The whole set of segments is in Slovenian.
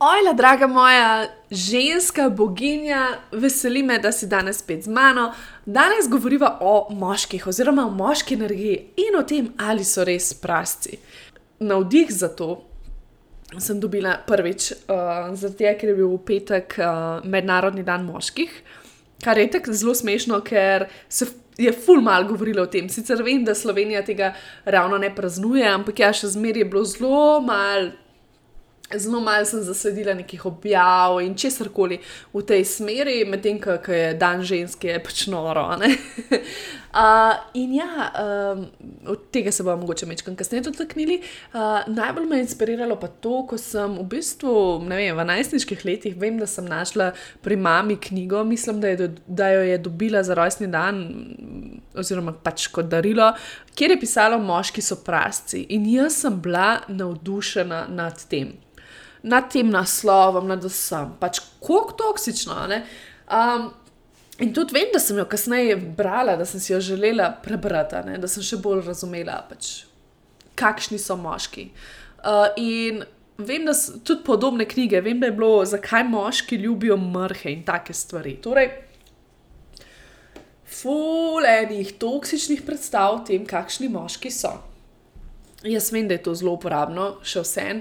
Ojla, draga moja ženska boginja, veseli me, da si danes spet z mano. Danes govoriva o moških, oziroma o moški energiji in o tem, ali so res prasti. Navdih za to sem dobila prvič, uh, zato ker je bil v petek uh, Mednarodni dan moških, kar je tako zelo smešno, ker se. Je ful mal govorilo o tem. Sicer vem, da Slovenija tega ravno ne praznuje, ampak ja, še zmeraj je bilo zelo malo Zelo malo sem zasledila nekih objav in česar koli v tej smeri, medtem ko je dan ženske, pač noro. uh, in ja, um, od tega se bomo mogoče večkrat kasneje dotaknili. Uh, najbolj me je inspiriralo pa to, ko sem v bistvu vem, v najstniških letih, vem, da sem našla pri mami knjigo, mislim, da, je, da jo je dobila za rojstni dan, oziroma pač kot darilo, kjer je pisalo: Moški so prasci. In jaz sem bila navdušena nad tem nad tem naslovom, nad vsem, pač kako toksično. Um, in tudi vem, da sem jo kasneje brala, da sem si jo želela prebrati, ne? da sem še bolj razumela, pač, kakšni so moški. Uh, in vem, da so tudi podobne knjige, vem, da je bilo, zakaj moški ljubijo mrhe in take stvari. Torej, Fulenih toksičnih predstav o tem, kakšni moški so. Jaz vem, da je to zelo uporabno, še vsem,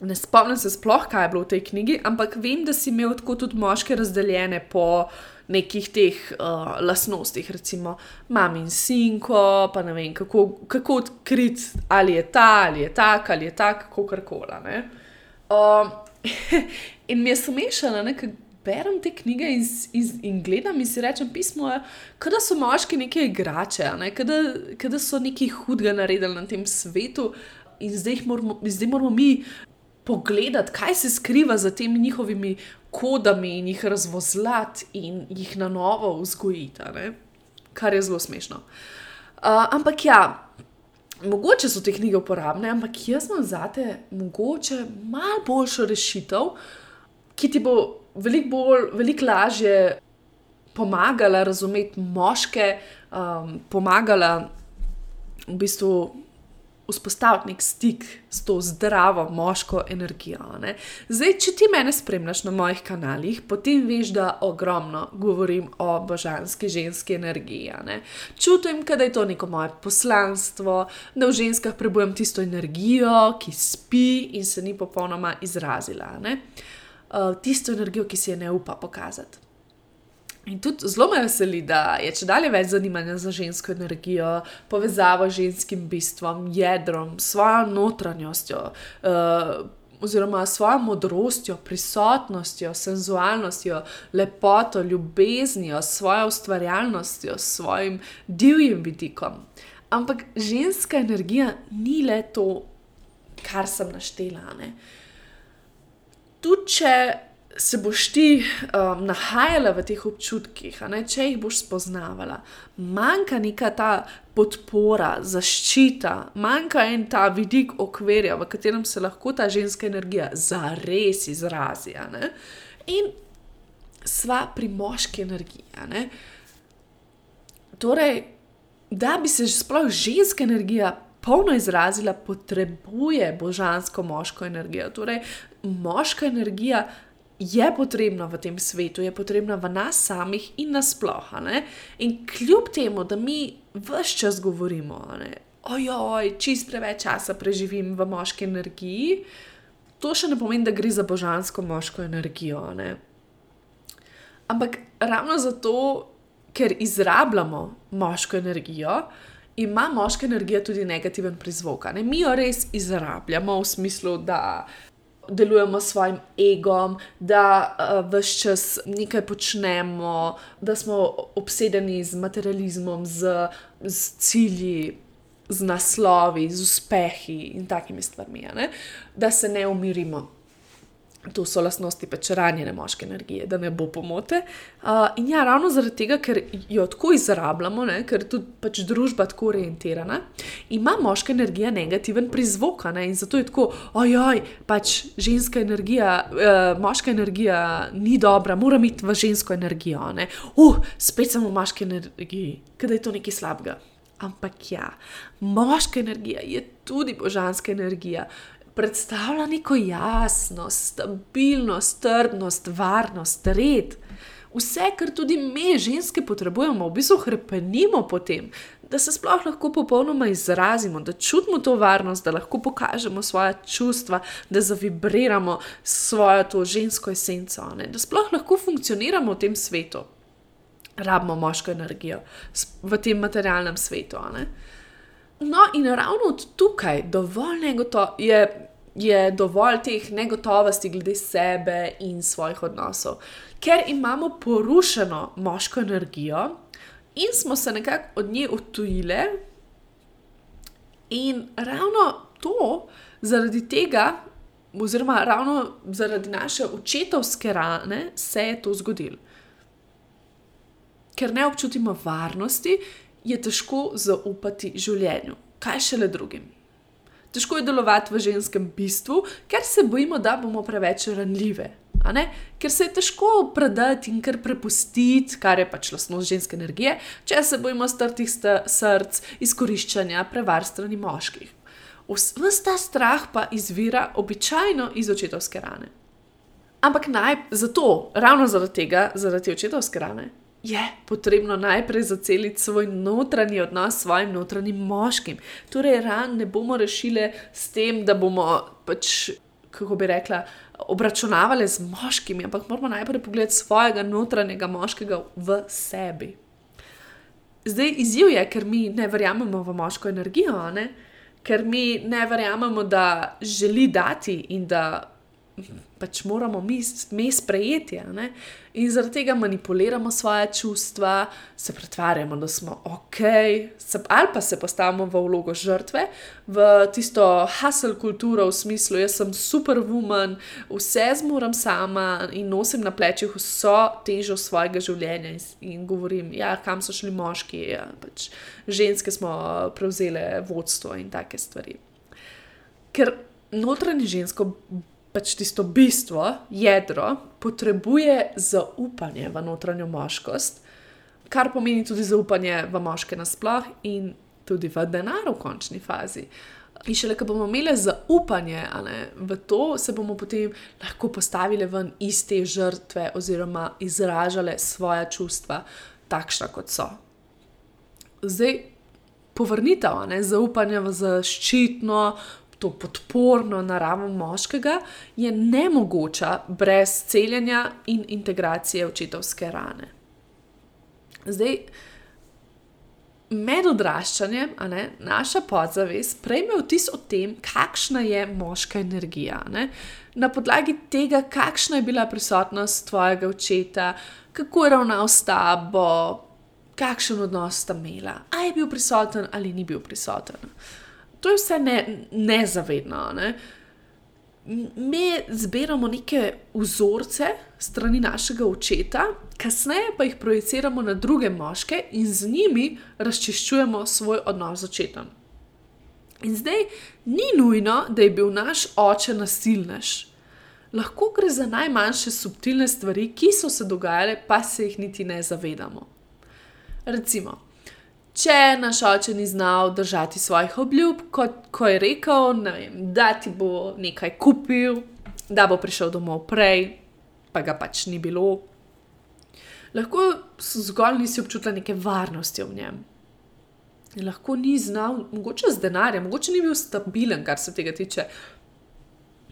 ne spomnim se sploh, kaj je bilo v tej knjigi, ampak vem, da si imel tako tudi moške razdeljene po nekih teh uh, lastnostih, recimo mami in sinko, pa ne vem, kako, kako odkriti, ali je ta, ali je tak, ali je tak, kako kar koli. Uh, in mi je smešano, ker berem te knjige in, in, in gledam in si rečem pismo, da so moški neke igrače, ne? da so nekaj hudega naredili na tem svetu. In zdaj moramo, zdaj moramo mi pogledati, kaj se skriva za temi njihovimi kodami in jih razvozlati in jih na novo vzgojiti, kar je zelo smešno. Uh, ampak ja, mogoče so te knjige uporabne, ampak jaz imam za te mogoče malo boljšo rešitev, ki ti bo veliko bolj, veliko lažje pomagala razumeti moške, um, pomagala v bistvu vzpostaviti nek stik s to zdravo moško energijo. Ne? Zdaj, če ti mene spremljaš na mojih kanalih, potem veš, da ogromno govorim o božanski ženski energiji. Čutim, da je to neko moje poslanstvo, da v ženskah prebujem tisto energijo, ki spi in se ni popolnoma izrazila. Uh, tisto energijo, ki si je ne upa pokazati. In tudi zelo me veseli, da je če dalje več zanimanja za žensko energijo, povezavo z ženskim bistvom, jedrom, svojo notranjostjo. Uh, Oziroma, svojo modrostjo, prisotnostjo, senzualnostjo, lepoto, ljubeznijo, svojo ustvarjalnostjo, svojim divjim vidikom. Ampak ženska energija ni le to, kar sem naštela. Tudi če se boš ti um, nahajala v teh občutkih, ne, če jih boš spoznavala, manjka neka ta podpora, zaščita, manjka en ta vidik okvirja, v katerem se lahko ta ženska energija zares izrazi. In sva pri moški energiji. Torej, da bi se sploh ženska energija. Polno izrazila potrebuje božansko moško energijo. Torej, moška energija je potrebna v tem svetu, je potrebna v nas samih in nasplošno. In kljub temu, da mi vse čas govorimo, ojoj, čist preveč časa preživim v moški energiji, to še ne pomeni, da gre za božansko moško energijo. Ne? Ampak ravno zato, ker izrabljamo moško energijo. Ima moška energija tudi negativen prizvok. Mi jo res izrabljamo v smislu, da delujemo s svojim egom, da uh, vse čas nekaj počnemo, da smo obsedeni z materializmom, z, z cilji, z naslovi, z uspehi in takimi stvarmi, da se ne umirimo. To so lastnosti pač ranjene moške energije, da ne bo pomote. Uh, in ja, ravno zaradi tega, ker jo tako izrabljamo, ne, ker je tudi pač družba tako orientirana, ima moška energija negativen prizvok. Ne, in zato je tako, ojoj, pač ženska energija, uh, moška energija ni dobra, mora imeti v žensko energijo. Uh, spet sem v moški energiji, kaj je to nekaj slabega. Ampak ja, moška energija je tudi božanska energija predstavlja neko jasnost, stabilnost, trdnost, varnost, red. Vse, kar tudi mi, ženske, potrebujemo, v bistvu krepenimo po tem, da se sploh lahko popolnoma izrazimo, da čutimo to varnost, da lahko pokažemo svoje čustva, da zavibriramo svojo to žensko esenco, ne? da sploh lahko funkcioniramo v tem svetu. Rabimo moško energijo v tem materialnem svetu. No, in ravno od tukaj dovolj negotovo je je dovolj teh negotovosti glede sebe in svojih odnosov, ker imamo porušeno moško energijo in smo se nekako od nje odtujili. In ravno to, zaradi tega, oziroma ravno zaradi naše očetovske rane, se je to zgodilo. Ker ne občutimo varnosti, je težko zaupati življenju, kaj šele drugim. Težko je delovati v ženskem bistvu, ker se bojimo, da bomo preveč ranljive. Ker se je težko predati in kar prepustiti, kar je pač lastnost ženske energije, če se bojimo strtih src, izkoriščanja, prevar strani moških. Ves ta strah pa izvira običajno iz očetovske rane. Ampak naj, zato, ravno zaradi tega, zaradi očetovske rane, je potrebno najprej zaceliti svoj notranji odnos s svojim notranjim moškim. Torej, ran ne bomo rešili s tem, da bomo pač, kako bi rekla, obračunavali z moškimi, ampak moramo najprej pogledati svojega notranjega moškega v sebi. Zdaj, izziv je, ker mi ne verjamemo v moško energijo, ne? ker mi ne verjamemo, da želi dati in da pač moramo mi, mi sprejeti. In zaradi tega manipuliramo svoje čustva, se pretvarjamo, da smo ok, se, ali pa se postavimo v vlogo žrtve, v tisto hustle kulturo, v smislu, jaz sem superwoman, vse zmorem sama in nosim na plečih vso težo svojega življenja in, in govorim, ja, kam so šli moški, ja, pač ženske smo prevzele vodstvo in take stvari. Ker notranje žensko pač tisto bistvo, jedro, potrebuje zaupanje v notranjo moškost, kar pomeni tudi zaupanje v moške nasploh in tudi v denar v končni fazi. In šele, ko bomo imeli zaupanje ne, v to, se bomo potem lahko postavili ven iz te žrtve oziroma izražali svoje čustva, takšna kot so. Zdaj, povrnitev zaupanja v zaščitno, to podporno naravo moškega, je nemogoča brez celjenja in integracije očetovske rane. Zdaj, med odraščanjem, ne, naša podzavest prejme vtis o tem, kakšna je moška energija. Ne. Na podlagi tega, kakšna je bila prisotnost tvojega očeta, kako je ravnal s tabo, kakšen odnos sta imela, ali je bil prisoten ali ni bil prisoten. To je vse ne, nezavedno. Ne? Mi zbiramo neke vzorce strani našega očeta, kasneje pa jih projiciramo na druge moške in z njimi razčiščujemo svoj odnos z očetom. In zdaj ni nujno, da je bil naš oče nasilnež. Lahko gre za najmanjše subtilne stvari, ki so se dogajale, pa se jih niti ne zavedamo. Recimo, če naš oče ni znal držati svojih obljub, kot ko je rekel, vem, da ti bo nekaj kupil, da bo prišel domov prej, pa ga pač ni bilo. Lahko zgolj nisi občutila neke varnosti v njem. Lahko ni znal, mogoče z denarjem, mogoče ni bil stabilen, kar se tega tiče,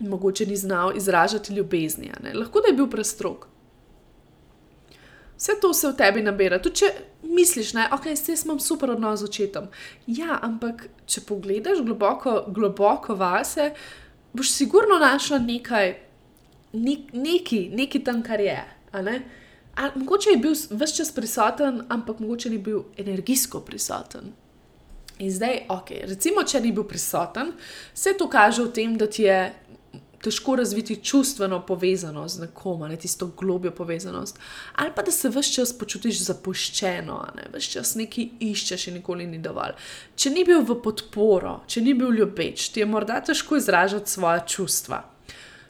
mogoče ni znal izražati ljubezni, lahko da je bil prestrog. Vse to se v tebi nabira. Tudi če misliš, da okay, imam super odnos z očetom. Ja, ampak če pogledaš globoko, globoko vase, boš sigurno našla nekaj, nek, neki, neki tam, kar je. A, mogoče je bil vse čas prisoten, ampak mogoče ni bil energijsko prisoten. In zdaj, ok, recimo, če ni bil prisoten, se to kaže v tem, da ti je težko razviti čustveno povezanost z nekom, ne tisto globjo povezanost, ali pa da se vse čas počutiš zapuščeno, ne vse čas nekaj iščeš in nikoli ni dovolj. Če ni bil v podporo, če ni bil ljubeč, ti je morda težko izražati svoje čustva.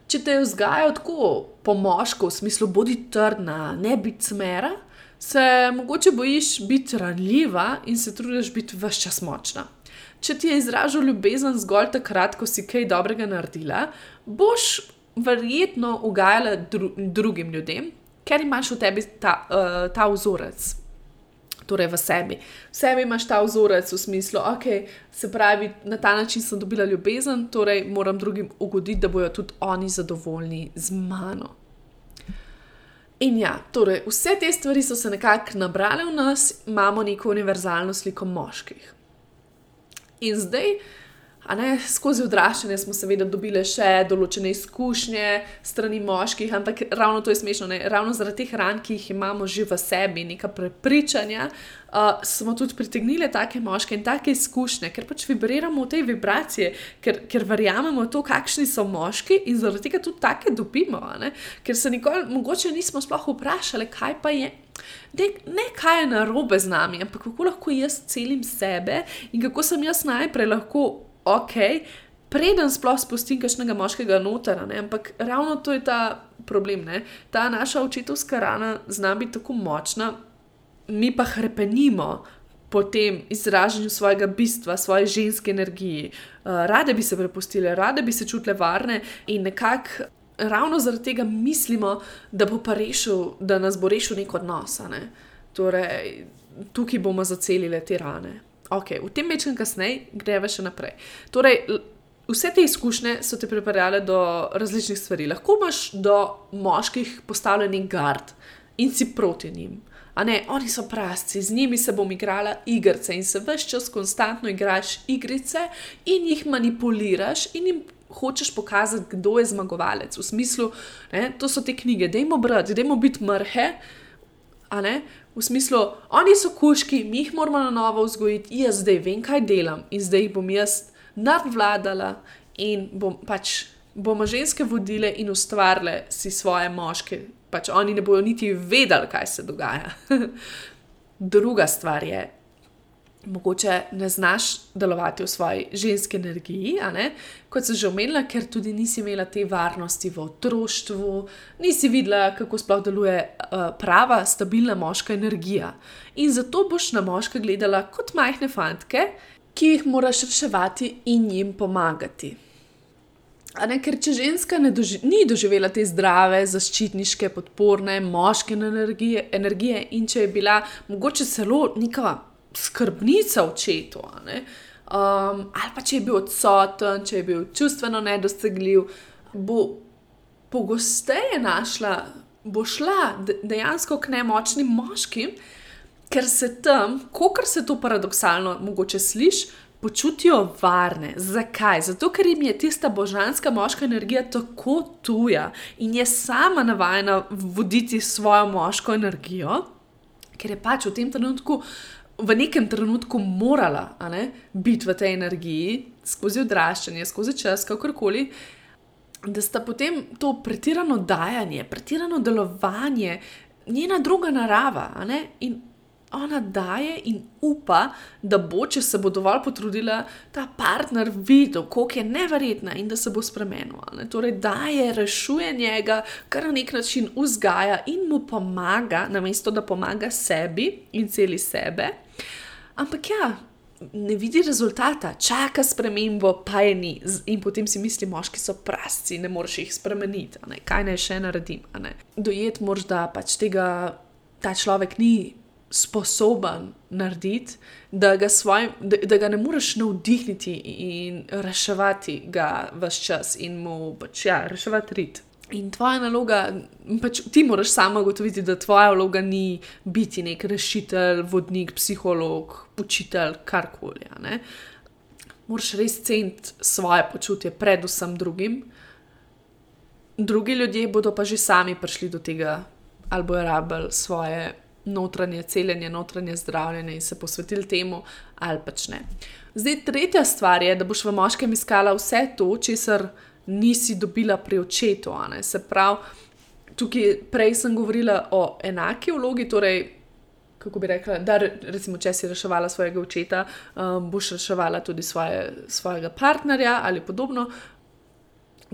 Če te je vzgajal tako po moško, v smislu, bodi trdna, ne biti smera, se mogoče bojiš biti ranljiva in se trudiš biti vse čas močna. Če ti je izražal ljubezen zgolj takrat, ko si kaj dobrega naredila, boš verjetno ugajala dru drugim ljudem, ker imaš v tebi ta, uh, ta vzorec. Torej, v sebi. V sebi imaš ta vzorec v smislu, da okay, se pravi, na ta način sem dobila ljubezen, torej moram drugim ugoditi, da bodo tudi oni zadovoljni z mano. In ja, torej, vse te stvari so se nekako nabrale v nas, imamo neko univerzalno sliko moških. In zdaj, ne, skozi odraščanje smo seveda dobili še določene izkušnje strani moških, ampak ravno to je smešno. Ne? Ravno zaradi teh ran, ki jih imamo že v sebi, neka prepričanja, uh, smo tudi pritegnili take moške in take izkušnje, ker pač vibriramo v tej vibraciji, ker, ker verjamemo to, kakšni so moški in zaradi tega tudi take dobimo. Ker se nikoli, mogoče nismo sploh vprašali, kaj pa je ne, ne kaj je narobe z nami, ampak kako lahko jaz celim sebe in kako sem jaz najprej lahko ok, preden sploh spustim kakšnega moškega notara. Ne? Ampak ravno to je ta problem. Ne? Ta naša očetovska rana zna biti tako močna, mi pa hrepenimo. Po tem izražanju svojega bistva, svoje ženske energije, uh, rade bi se prepustile, rade bi se čutile varne, in nekako ravno zaradi tega mislimo, da bo pa rešil, da nas bo rešil nek odnos. Ne? Torej, tukaj bomo zacelili te rane. Okay, v tem mečem kasneje greva še naprej. Torej, vse te izkušnje so te pripeljale do različnih stvari. Lahko imaš do moških postavljenih gard in si proti njim. A ne, oni so prasci, z njimi se bom igrala igrice in se vse čas konstantno igraš igrice in jih manipuliraš in jim hočeš pokazati, kdo je zmagovalec. V smislu, ne, to so te knjige, da jim obrati, da jim biti mrhe. V smislu, oni so kuški, mi jih moramo na novo vzgojiti, jaz zdaj vem, kaj delam in zdaj jih bom jaz nadvladala in bom pač bomo ženske vodile in ustvarile si svoje moške. Pač oni ne bodo niti vedeli, kaj se dogaja. Druga stvar je, mogoče ne znaš delovati v svoji ženski energiji, kot sem že omenila, ker tudi nisi imela te varnosti v otroštvu, nisi videla, kako sploh deluje uh, prava, stabilna moška energija. In zato boš na moške gledala kot majhne fantke, ki jih moraš reševati in jim pomagati. Ne, ker če ženska doži ni doživela te zdrave, zaščitniške, podporne, moške energije, energije, in če je bila mogoče celo neka skrbnica očetu, um, ali pa če je bil odsoten, če je bil čustveno nedosegljiv, bo pogosteje našla, bo šla dejansko k nemočnim moškim, ker se tam, kot se to paradoksalno mogoče sliši. Počutijo varne. Zakaj? Zato, ker jim je tista božanska moška energija tako tuja in je sama navajena voditi svojo moško energijo, ker je pač v tem trenutku v nekem trenutku morala ne, biti v tej energiji, skozi odraščanje, skozi čas, kakorkoli, da sta potem to pretirano dajanje, pretirano delovanje, njena druga narava. In ona daje in upa, da bo, če se bo dovolj potrudila, ta partner videl, koliko je neverjetna in da se bo spremenil. Torej, daje, rešuje njega, kar na nek način vzgaja in mu pomaga, namesto da pomaga sebi in celi sebe. Ampak ja. Ne vidi rezultata, čaka spremembo, pa je ni. In potem si misli, moški so prasti, ne moreš jih spremeniti, kaj naj še naredim. Dojet moraš, da pač tega ta človek ni sposoben narediti, da ga, svoj, da, da ga ne moreš navdihniti in reševati ga vse čas in mu pač ja, reševati rit. In tvoja naloga, pač ti moraš samo ugotoviti, da tvoja vloga ni biti nek rešitelj, vodnik, psiholog, učitelj, karkoli. Moraš res ceniti svoje počutje, predvsem drugim. Drugi ljudje bodo pa že sami prišli do tega, ali bojo rabili svoje notranje celjenje, notranje zdravljenje in se posvetili temu, ali pač ne. Zdaj, tretja stvar je, da boš v moškem iskala vse to, česar nisi dobila pri očetu. Se pravi, tukaj prej sem govorila o enaki vlogi, torej. Kako bi rekla, da recimo, če si reševala svojega očeta, um, boš reševala tudi svoje, svojega partnerja ali podobno.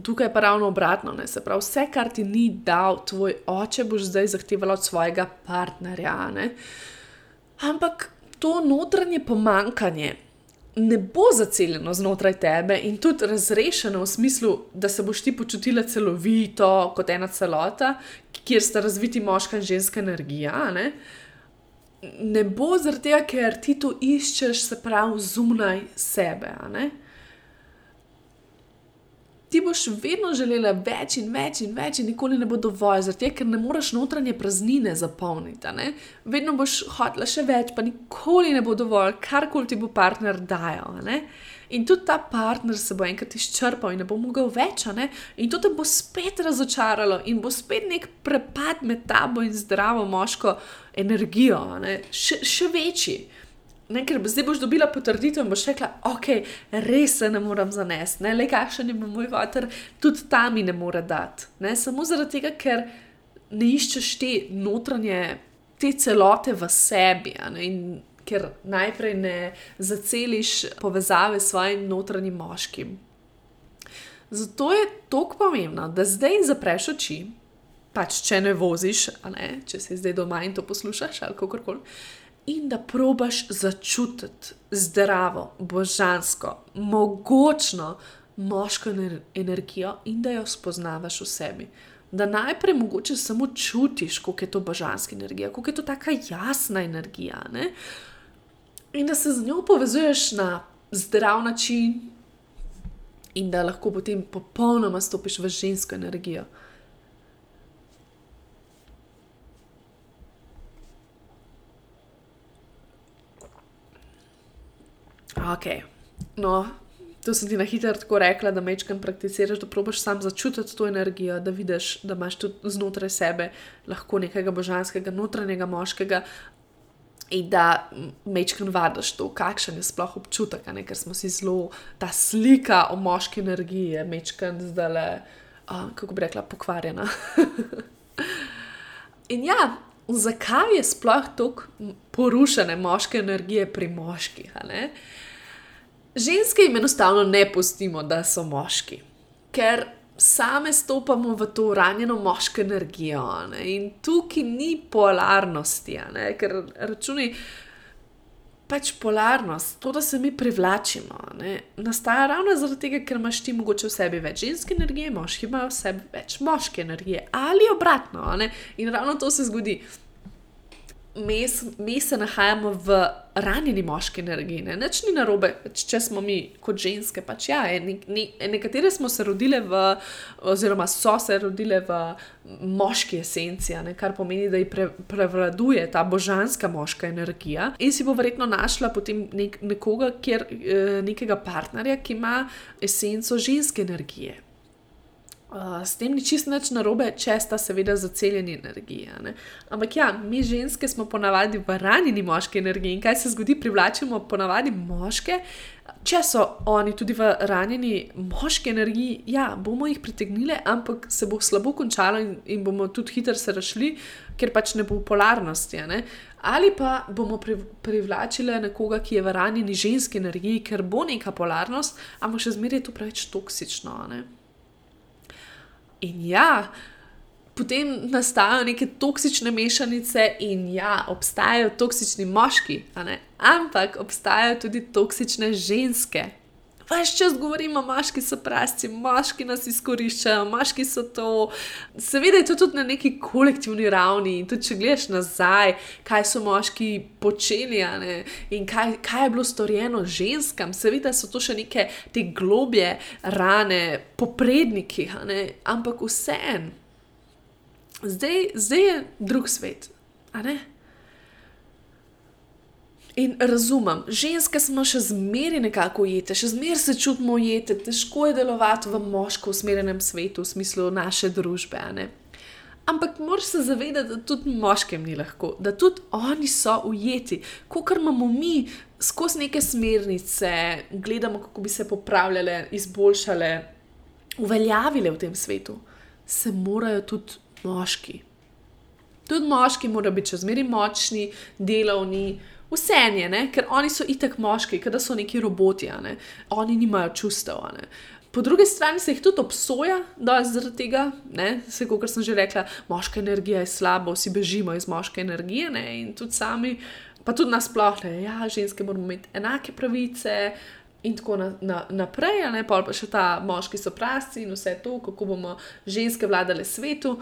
Tukaj pa ravno obratno, ne? se pravi, vse, kar ti ni dal tvoj oče, boš zdaj zahtevala od svojega partnerja. Ne? Ampak to notranje pomankanje ne bo zaceljeno znotraj tebe in tudi razrešeno v smislu, da se boš ti počutila celovito kot ena celota, kjer sta razviti moška in ženska energija. Ne? Ne bo zaradi tega, ker ti to iščeš, se pravi, zunaj sebe ti boš vedno želela več in več in več, in nikoli ne bo dovolj, zato ker ne moreš notranje praznine zapolniti. Vedno boš hotela še več, pa nikoli ne bo dovolj, karkoli ti bo partner dajal. In tudi ta partner se bo enkrat izčrpal in ne bo mogel več, in to te bo spet razočaralo in bo spet nek prepad med tabo in zdravo moško energijo, še, še večji. Ne, ker zdaj boš dobila potrditev in boš rekla, ok, res se ne morem zanesti, le kakšen je moj vater, tudi tam mi ne more dati. Ne, samo zaradi tega, ker ne iščeš te notranje, te celote v sebi. Ne, in ker najprej ne zaceliš povezave s svojim notranjim moškim. Zato je tako pomembno, da zdaj zapreš oči, pač če ne voziš, ne, če si zdaj doma in to poslušaš ali kako koli in da probaš začutiti zdravo, božansko, mogočno moško energijo in da jo spoznavaš v sebi. Da najprej mogoče samo čutiš, kako je to božanska energija, kako je to tako jasna energija. Ne? In da se z njo povezuješ na zdrav način, in da lahko potem popolnoma stopiš v žensko energijo. Ok. No, to sem ti na hitro tako rekla, da mečkam prakticiraš, da probiš sam začutiti to energijo, da vidiš, da imaš tudi znotraj sebe lahko nekega božanskega, notranjega moškega. In da mečkam vadiš to, kakšen je sploh občutek, ne? ker smo si zelo, ta slika o moški energiji je mečkam zdaj le, uh, kako bi rekla, pokvarjena. In ja, zakaj je sploh tako porušene moške energije pri moških? Ženske jim enostavno ne pustimo, da so moški, ker same stopamo v to ranjeno moško energijo. Ne? In tukaj ni polarnosti, ker računi. Pač polarnost, to, da se mi privlačimo, ne, nastaja ravno zaradi tega, ker imaš ti mogoče v sebi več ženske energije, moški imajo v sebi več moške energije, ali obratno. Ne, in ravno to se zgodi mi, mi se nahajamo v ranjeni moški energiji, ne? nič ni narobe, pač, če smo mi kot ženske. Pač, ja, ne, ne, nekatere smo se rodile v, oziroma so se rodile v moški esenci, ne? kar pomeni, da ji pre, prevladuje ta božanska moška energija in si bo verjetno našla potem nek, nekoga, kjer, eh, nekega partnerja, ki ima esenco ženske energije. S tem ni čisto nič narobe, če sta seveda zaceljeni energiji. Ampak ja, mi ženske smo ponavadi v ranjeni moški energiji in kaj se zgodi, privlačimo ponavadi moške. Če so oni tudi v ranjeni moški energiji, ja, bomo jih pritegnili, ampak se bo slabo končalo in, in bomo tudi hitro se rašli, ker pač ne bo polarnosti. Ne? Ali pa bomo privlačili nekoga, ki je v ranjeni ženski energiji, ker bo neka polarnost, ampak še zmeraj je to preveč toksično. Ne? In ja, potem nastajajo neke toksične mešanice, in ja, obstajajo toksični moški, ampak obstajajo tudi toksične ženske. Ves čas govorimo, moški so prasti, moški nas izkoriščajo, moški so to. Seveda je to tudi na neki kolektivni ravni. In tudi če gledaš nazaj, kaj so moški počeli ne, in kaj, kaj je bilo storjeno ženskam, seveda so to še neke te globje rane, popredniki, ampak vseeno. Zdaj, zdaj je drug svet, a ne? In razumem, ženske smo še zmeraj nekako ujete, še zmeraj se čutimo ujete, težko je delovati v moško usmerjenem svetu, v smislu naše družbe. Ampak moraš se zavedati, da tudi moškem ni lahko, da tudi oni so ujeti, kot imamo mi skozi neke smernice, gledamo, kako bi se popravljale, izboljšale. uveljavile v tem svetu, se morajo tudi moški. Tudi moški morajo biti čezmeri močni, delovni, vse ene, ker oni so itek moški, ker so neki roboti, ne? oni nimajo čustev. Ne? Po drugi strani se jih tudi obsoja, da je zaradi tega, se, kot sem že rekla, moška energija je slaba, vsi bežimo iz moške energije ne? in tudi sami, pa tudi nasplošno, ja, ženske moramo imeti enake pravice. In tako na, na, naprej, ne pa še ta moški so prasti in vse to, kako bomo ženske vladale svetu,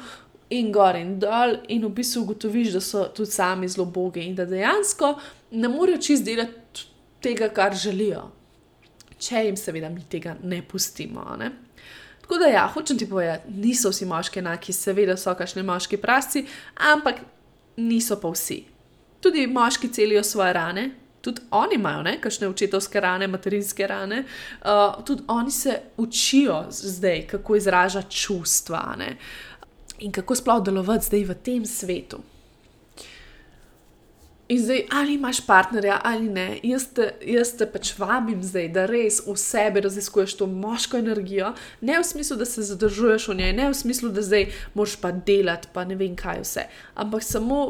in gor in dol, in v bistvu ugotoviš, da so tudi sami zelo bogi in da dejansko ne morejo čist delati tega, kar želijo, če jim seveda mi tega ne pustimo. Ne? Tako da, ja, hočem ti povedati, niso vsi moški enaki, seveda so kašni moški prasti, ampak niso pa vsi. Tudi moški celijo svoje rane. Tudi oni imajo nekakšne očetovske rane, materinske rane, uh, tudi oni se učijo zdaj, kako izražati čustva. Uh, in kako sploh delovati zdaj v tem svetu. In zdaj, ali imaš partnerja ali ne, jaz te, jaz te pač vabim zdaj, da res v sebi raziskuješ to moško energijo, ne v smislu, da se zadržuješ v njej, ne v smislu, da zdaj moraš pa delati, pa ne vem kaj vse, ampak samo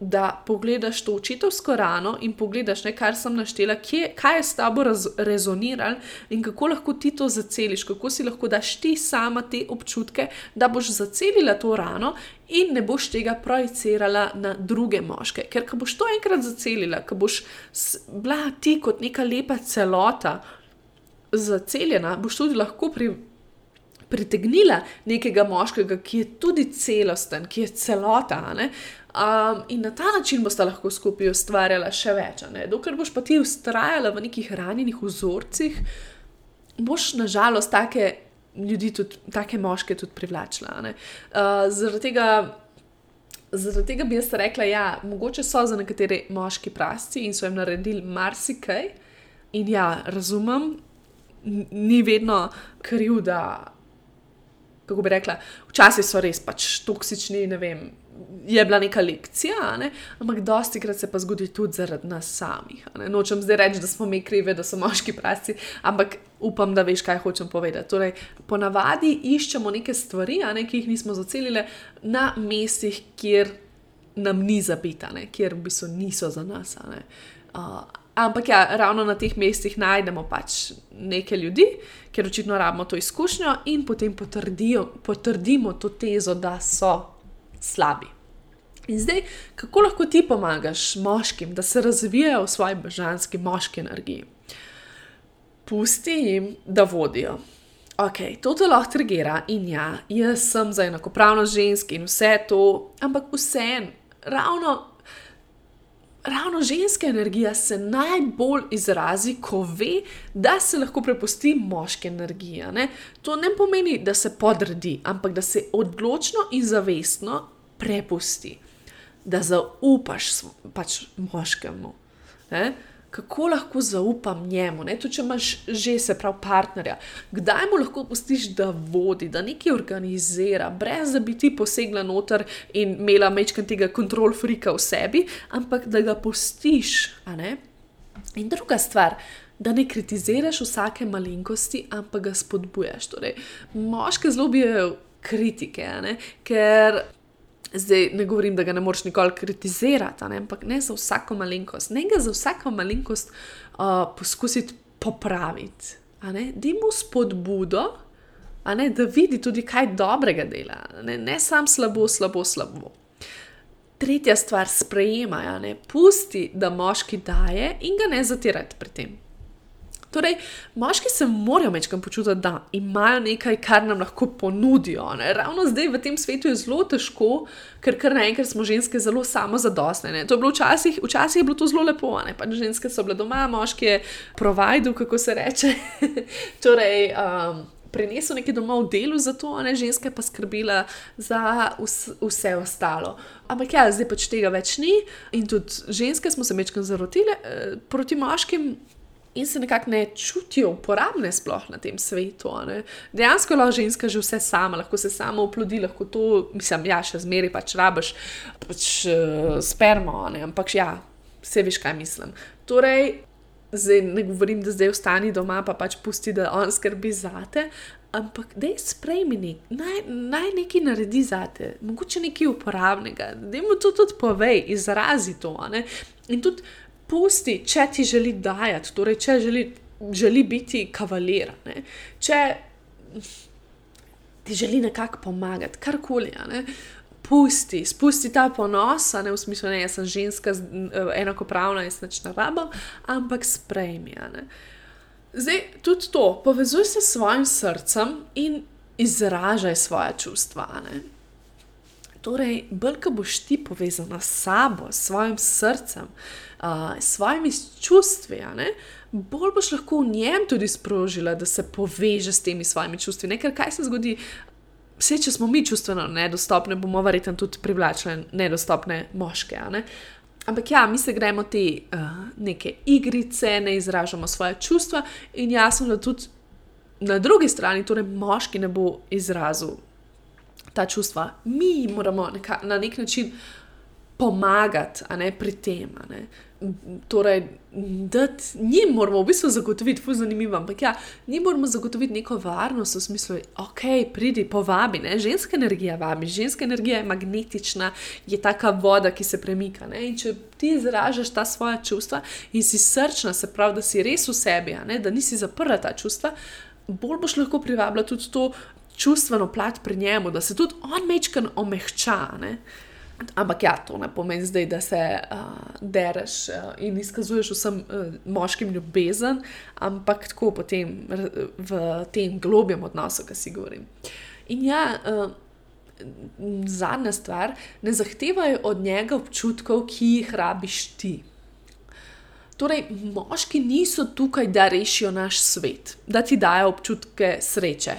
da pogledaš to očetovsko rano in pogledaš, ne, kar sem naštela, kje, kaj je s tabo rezoniralo in kako lahko ti to zaceliš, kako si lahko daš ti sama te občutke, da boš zacelila to rano in ne boš tega projicirala na druge moške. Ker ko boš to enkrat zacelila, ko boš bila ti kot neka lepa celota zaceljena, boš tudi lahko pri. Pritegnila nekega moškega, ki je tudi celosten, ki je celota, ne? Um, in na ta način boste lahko skupaj ustvarjali še več. Dokler boš pa ti ustrajala v nekih ranjenih vzorcih, boš nažalost take ljudi, tudi take moške, tudi privlačila. Uh, zaradi, tega, zaradi tega bi jaz rekla, da ja, mogoče so za nekatere moški prasti in so jim naredili marsikaj. In ja, razumem, ni vedno kriv, da. Kako bi rekla, včasih so res pač toksični, ne vem, je bila neka lekcija, ne? ampak dosti krat se pa zgodi tudi zaradi nas samih. Nočem zdaj reči, da smo mi krivi, da so moški prasti, ampak upam, da veš, kaj hočem povedati. Torej, ponavadi iščemo neke stvari, ne, ki jih nismo zacelili na mestih, kjer nam ni zapita, ne? kjer v bistvu niso za nas. Uh, ampak ja, ravno na teh mestih najdemo pač nekaj ljudi, ker očitno rabimo to izkušnjo in potem potrdimo to tezo, da so slabi. In zdaj, kako lahko ti pomagaš moškim, da se razvijajo v svoji božanski moški energiji? Pusti jim, da vodijo. Ok, to te lahko trigira in ja, jaz sem za enakopravnost žensk in vse to, ampak vseeno, ravno, ravno ženska energija se najbolj izrazi, ko ve, da se lahko prepusti moški energiji. Ne? To ne pomeni, da se podredi, ampak da se odločno in zavestno prepusti da zaupaš pač moškemu. Ne? Kako lahko zaupam njemu, ne? tudi če imaš že se prav partnerja, kdaj mu lahko pustiš, da vodi, da nekaj organizira, brez da bi ti posegla noter in imela mečkaj tega kontrol frika v sebi, ampak da ga pustiš. In druga stvar, da ne kritiziraš vsake malenkosti, ampak ga spodbujaš. Torej, moške zelo bijo kritike, ker Zdaj ne govorim, da ga ne moreš nikoli kritizirati, ne? ampak ne za vsako malenkost. Ne ga za vsako malenkost uh, poskusiti popraviti. Da mu spodbudo, da vidi tudi kaj dobrega dela, ne, ne samo slabo, slabo, slabo. Tretja stvar, sprejemaj, pusti, da moški daje in ga ne zatirati pri tem. Torej, moški se morajo večkrat počutiti, da imajo nekaj, kar nam lahko ponudijo. Ne? Ravno zdaj v tem svetu je zelo težko, ker kar naenkrat smo ženske zelo samozadostne. To je bilo včasih, včasih je bilo to zelo lepo, ne pač ženske so bile doma, moški je provider, kako se reče. torej, um, Prinesel nekaj domov v delu za to, a ne ženska pa skrbila za vse ostalo. Ampak ja, zdaj pač tega več ni in tudi ženske smo se večkrat zarotile eh, proti moškim in se nekako ne čutijo uporabne, sploh na tem svetu. Dejansko lahko ženska že vse sama, lahko se sama oplodi, lahko to, mislim, ja, še zmeraj pač rabiš pač, uh, spermo, ne? ampak ja, vse veš, kaj mislim. Torej, zdaj ne govorim, da zdaj ostani doma, pa pač pusti, da on skrbi zate, ampak da je sprejmi nek, naj, naj nekaj naredi za te, mogoče nekaj uporabnega, da jim to tudi povej, izrazi to. In tudi pusti, če ti želi dajati, torej če želi, želi biti kavalir, ne? če ti želi nekako pomagati, karkoli. Pusti, spusti ta ponos, ne v smislu, da sem ženska, enakopravna in snač na rabo, ampak sprejmi. Zdaj, tudi to, povezuj se s svojim srcem in izražaj svoje čustva. Ne? Torej, bolj ko boš ti povezana s sabo, s svojim srcem, uh, s svojimi čustvi, bolj boš lahko v njem tudi sprožila, da se poveže s temi svojimi čustvi. Ne? Ker kaj se zgodi? Vse, če smo mi čustveno nedostopni, bomo verjetno tudi privlačili nedostopne moške. Ne? Ampak ja, mi se gremo te uh, neke igrice, ne izražamo svoje čustva, in jasno, da tudi na drugi strani, torej moški, ne bo izrazil ta čustva. Mi moramo neka, na nek način pomagati ne, pri tem. Torej, da njim moramo v bistvu zagotoviti, fuzi zanimivo, ampak ja, njim moramo zagotoviti neko varnost v smislu, ok, pridi, povabi, ne? ženska energija vabi, ženska energija je magnetična, je taka voda, ki se premika. Ne? In če ti izražaš ta svoja čustva in si srčna, se pravi, da si res v sebi, da nisi zaprla ta čustva, bolj boš lahko privabila tudi to čustveno plat pri njemu, da se tudi on mečkan omehča. Ne? Ampak ja, to ne pomeni zdaj, da se uh, dereš uh, in izkazuješ vsem uh, moškim ljubezen, ampak tako potem v tem globjem odnosu, ki si govorim. In ja, uh, zadnja stvar, ne zahtevaj od njega občutkov, ki jih rabiš ti. Torej, moški niso tukaj, da rešijo naš svet, da ti dajo občutke sreče,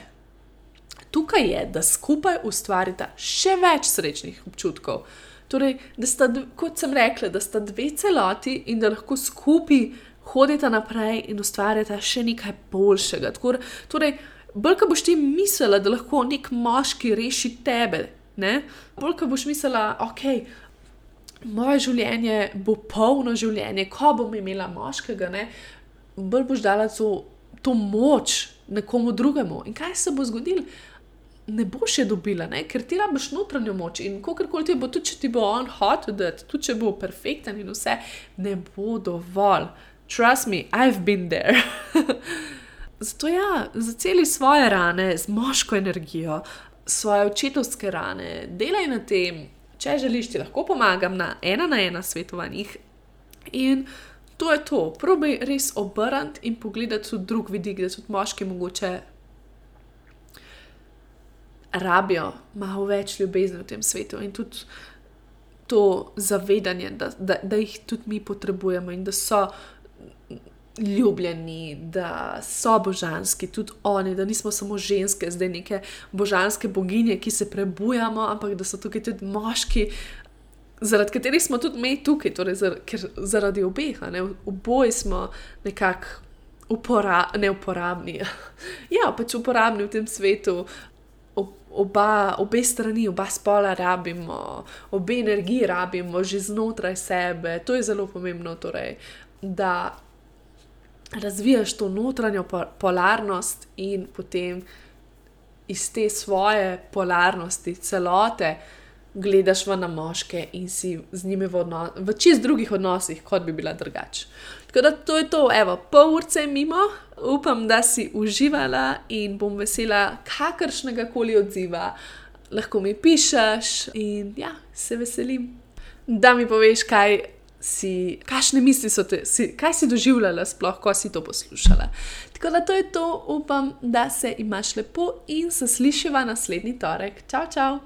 tukaj je, da skupaj ustvarita še več srečnih občutkov. Torej, da sta, kot sem rekla, da sta dve celoti in da lahko skupaj hodita naprej in ustvarjata še nekaj boljšega. Torej, bolj, ko boš ti mislila, da lahko nek moški reši tebe, ne? bolj, ko boš mislila, ok. Moje življenje bo polno življenje, ko bom imela moškega, ne? bolj boš dala to, to moč nekomu drugemu. In kaj se bo zgodilo? Ne boš je dobila, ne? ker ti rabiš notranjo moč in kako koli ti bo, tudi če ti bo on hotel, da tudi če bo perfekten in vse, ne bo dovolj. Trust me, I've been there. Zato ja, zaceli svoje rane z moško energijo, svoje očetovske rane, delaj na tem, če želiš, ti lahko pomagam na ena na ena svetovanjih. In to je to, probi res obrniti in pogledati tudi drug vidik, da tudi moški mogoče rabijo malo več ljubezni v tem svetu in tudi to zavedanje, da, da, da jih tudi mi potrebujemo in da so ljubljeni, da so božanski, tudi oni, da nismo samo ženske, zdaj neke božanske boginje, ki se prebujamo, ampak da so tukaj tudi moški. Zaradi katerih smo tudi mi tukaj, torej zar, zaradi obeh, oboje smo nekako upora, neuporabni. ja, pač uporabni v tem svetu, oba, obe strani, oba spola rabimo, obe energiji rabimo že znotraj sebe. To je zelo pomembno, torej, da razvijaš to notranjo polarnost in potem iz te svoje polarnosti, celote, gledaš v moške in si z njimi v, v čist drugih odnosih, kot bi bila drugače. Tako da to je to, evo, pol urce mimo, upam, da si uživala in bom vesela kakršnega koli odziva. Lahko mi pišeš in ja, se veselim, da mi poveš, kaj si, kakšne misli so te, si, kaj si doživljala, sploh, ko si to poslušala. Tako da to je to, upam, da se imaš lepo in se slišiva naslednji torek. Čau, čau!